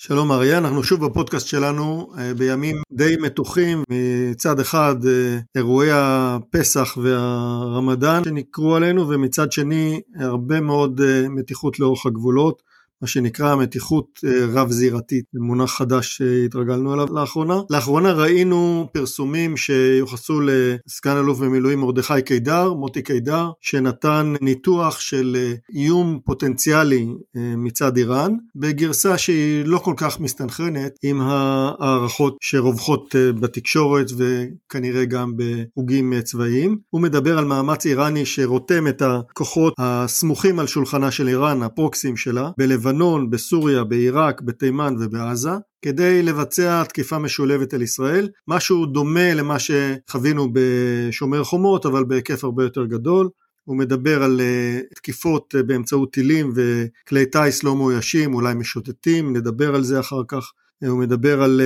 שלום אריה, אנחנו שוב בפודקאסט שלנו אה, בימים די מתוחים, מצד אחד אה, אירועי הפסח והרמדאן שנקרו עלינו ומצד שני הרבה מאוד אה, מתיחות לאורך הגבולות. מה שנקרא מתיחות אה, רב זירתית, זה מונח חדש שהתרגלנו אליו לאחרונה. לאחרונה ראינו פרסומים שיוחסו לסגן אלוף במילואים מרדכי קידר, מוטי קידר, שנתן ניתוח של אה, איום פוטנציאלי אה, מצד איראן, בגרסה שהיא לא כל כך מסתנכרנת עם ההערכות שרווחות בתקשורת וכנראה גם בחוגים צבאיים. הוא מדבר על מאמץ איראני שרותם את הכוחות הסמוכים על שולחנה של איראן, הפרוקסים שלה, בלבנון. בלבנון, בסוריה, בעיראק, בתימן ובעזה, כדי לבצע תקיפה משולבת על ישראל, משהו דומה למה שחווינו בשומר חומות, אבל בהיקף הרבה יותר גדול. הוא מדבר על uh, תקיפות uh, באמצעות טילים וכלי טיס לא מאוישים, אולי משוטטים, נדבר על זה אחר כך. Uh, הוא מדבר על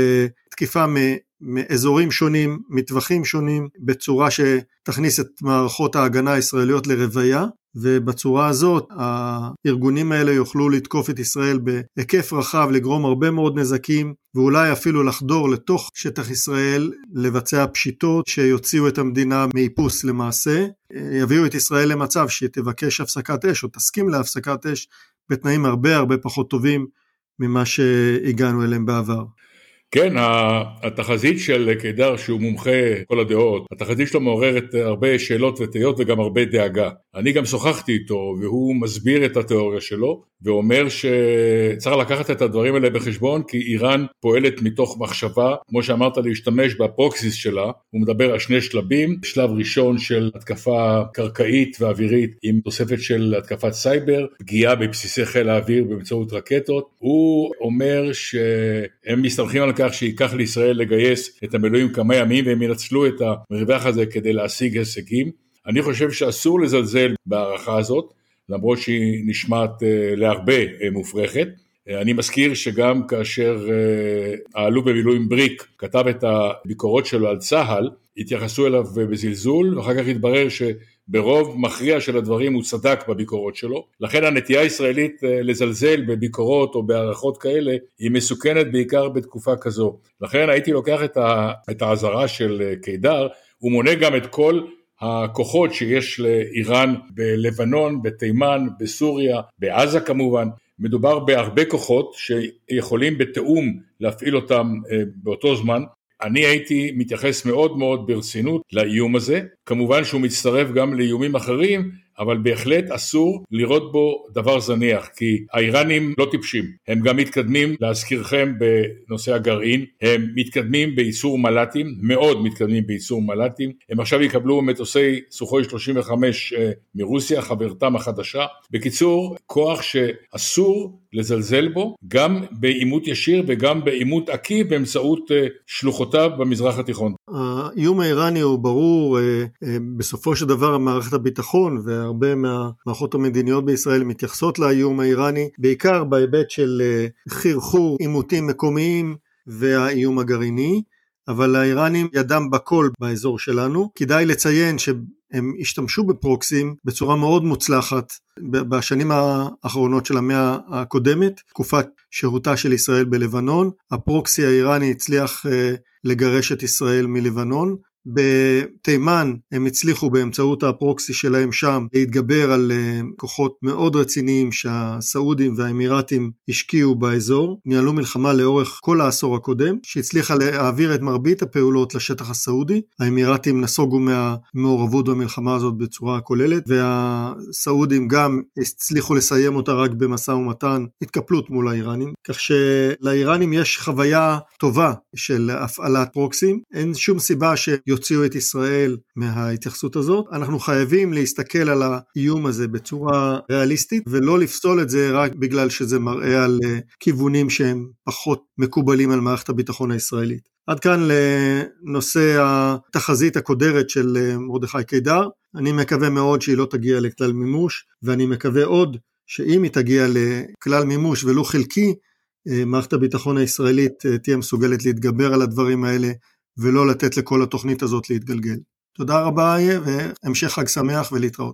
תקיפה מאזורים שונים, מטווחים שונים, בצורה שתכניס את מערכות ההגנה הישראליות לרוויה, ובצורה הזאת הארגונים האלה יוכלו לתקוף את ישראל בהיקף רחב, לגרום הרבה מאוד נזקים, ואולי אפילו לחדור לתוך שטח ישראל, לבצע פשיטות שיוציאו את המדינה מאיפוס למעשה, יביאו את ישראל למצב שתבקש הפסקת אש או תסכים להפסקת אש בתנאים הרבה הרבה פחות טובים ממה שהגענו אליהם בעבר. כן, התחזית של קידר שהוא מומחה כל הדעות, התחזית שלו מעוררת הרבה שאלות ותהיות וגם הרבה דאגה. אני גם שוחחתי איתו והוא מסביר את התיאוריה שלו ואומר שצריך לקחת את הדברים האלה בחשבון כי איראן פועלת מתוך מחשבה, כמו שאמרת, להשתמש ב proxies שלה. הוא מדבר על שני שלבים, שלב ראשון של התקפה קרקעית ואווירית עם תוספת של התקפת סייבר, פגיעה בבסיסי חיל האוויר באמצעות רקטות. הוא אומר שהם מסתמכים על כך שייקח לישראל לגייס את המילואים כמה ימים והם ינצלו את המרווח הזה כדי להשיג הישגים. אני חושב שאסור לזלזל בהערכה הזאת, למרות שהיא נשמעת אה, להרבה אה, מופרכת. אה, אני מזכיר שגם כאשר האלוף במילואים בריק כתב את הביקורות שלו על צה"ל, התייחסו אליו בזלזול, ואחר כך התברר שברוב מכריע של הדברים הוא צדק בביקורות שלו. לכן הנטייה הישראלית לזלזל בביקורות או בהערכות כאלה היא מסוכנת בעיקר בתקופה כזו. לכן הייתי לוקח את האזהרה של קידר, הוא מונה גם את כל הכוחות שיש לאיראן בלבנון, בתימן, בסוריה, בעזה כמובן, מדובר בהרבה כוחות שיכולים בתיאום להפעיל אותם אה, באותו זמן. אני הייתי מתייחס מאוד מאוד ברצינות לאיום הזה, כמובן שהוא מצטרף גם לאיומים אחרים אבל בהחלט אסור לראות בו דבר זניח, כי האיראנים לא טיפשים, הם גם מתקדמים, להזכירכם, בנושא הגרעין, הם מתקדמים בייצור מל"טים, מאוד מתקדמים בייצור מל"טים, הם עכשיו יקבלו מטוסי סוחוי 35 אה, מרוסיה, חברתם החדשה. בקיצור, כוח שאסור לזלזל בו, גם בעימות ישיר וגם בעימות עקיף באמצעות אה, שלוחותיו במזרח התיכון. האיום האיראני הוא ברור, אה, בסופו של דבר מערכת הביטחון וה... הרבה מהמערכות המדיניות בישראל מתייחסות לאיום האיראני, בעיקר בהיבט של אה, חרחור עימותים מקומיים והאיום הגרעיני. אבל האיראנים ידם בכל באזור שלנו. כדאי לציין שהם השתמשו בפרוקסים בצורה מאוד מוצלחת בשנים האחרונות של המאה הקודמת, תקופת שהותה של ישראל בלבנון. הפרוקסי האיראני הצליח אה, לגרש את ישראל מלבנון, בתימן הם הצליחו באמצעות הפרוקסי שלהם שם להתגבר על אה, כוחות מאוד רציניים שהסעודים והאמירתים השקיעו באזור, ניהלו מלחמה לאורך כל העשור הקודם, שהצליחה להעביר את מרבית הפעולות לשטח הסעודי, האמירתים נסוגו מהמעורבות במלחמה הזאת בצורה כוללת, והסעודים גם הצליחו לסיים אותה רק במשא ומתן, התקפלות מול האיראנים, כך שלאיראנים יש חוויה טובה של הפעלת פרוקסים, אין שום סיבה ש... יוציאו את ישראל מההתייחסות הזאת. אנחנו חייבים להסתכל על האיום הזה בצורה ריאליסטית ולא לפסול את זה רק בגלל שזה מראה על אה, כיוונים שהם פחות מקובלים על מערכת הביטחון הישראלית. עד כאן לנושא התחזית הקודרת של אה, מרדכי קידר. אני מקווה מאוד שהיא לא תגיע לכלל מימוש ואני מקווה עוד שאם היא תגיע לכלל מימוש ולו חלקי מערכת הביטחון הישראלית תהיה מסוגלת להתגבר על הדברים האלה ולא לתת לכל התוכנית הזאת להתגלגל. תודה רבה והמשך חג שמח ולהתראות.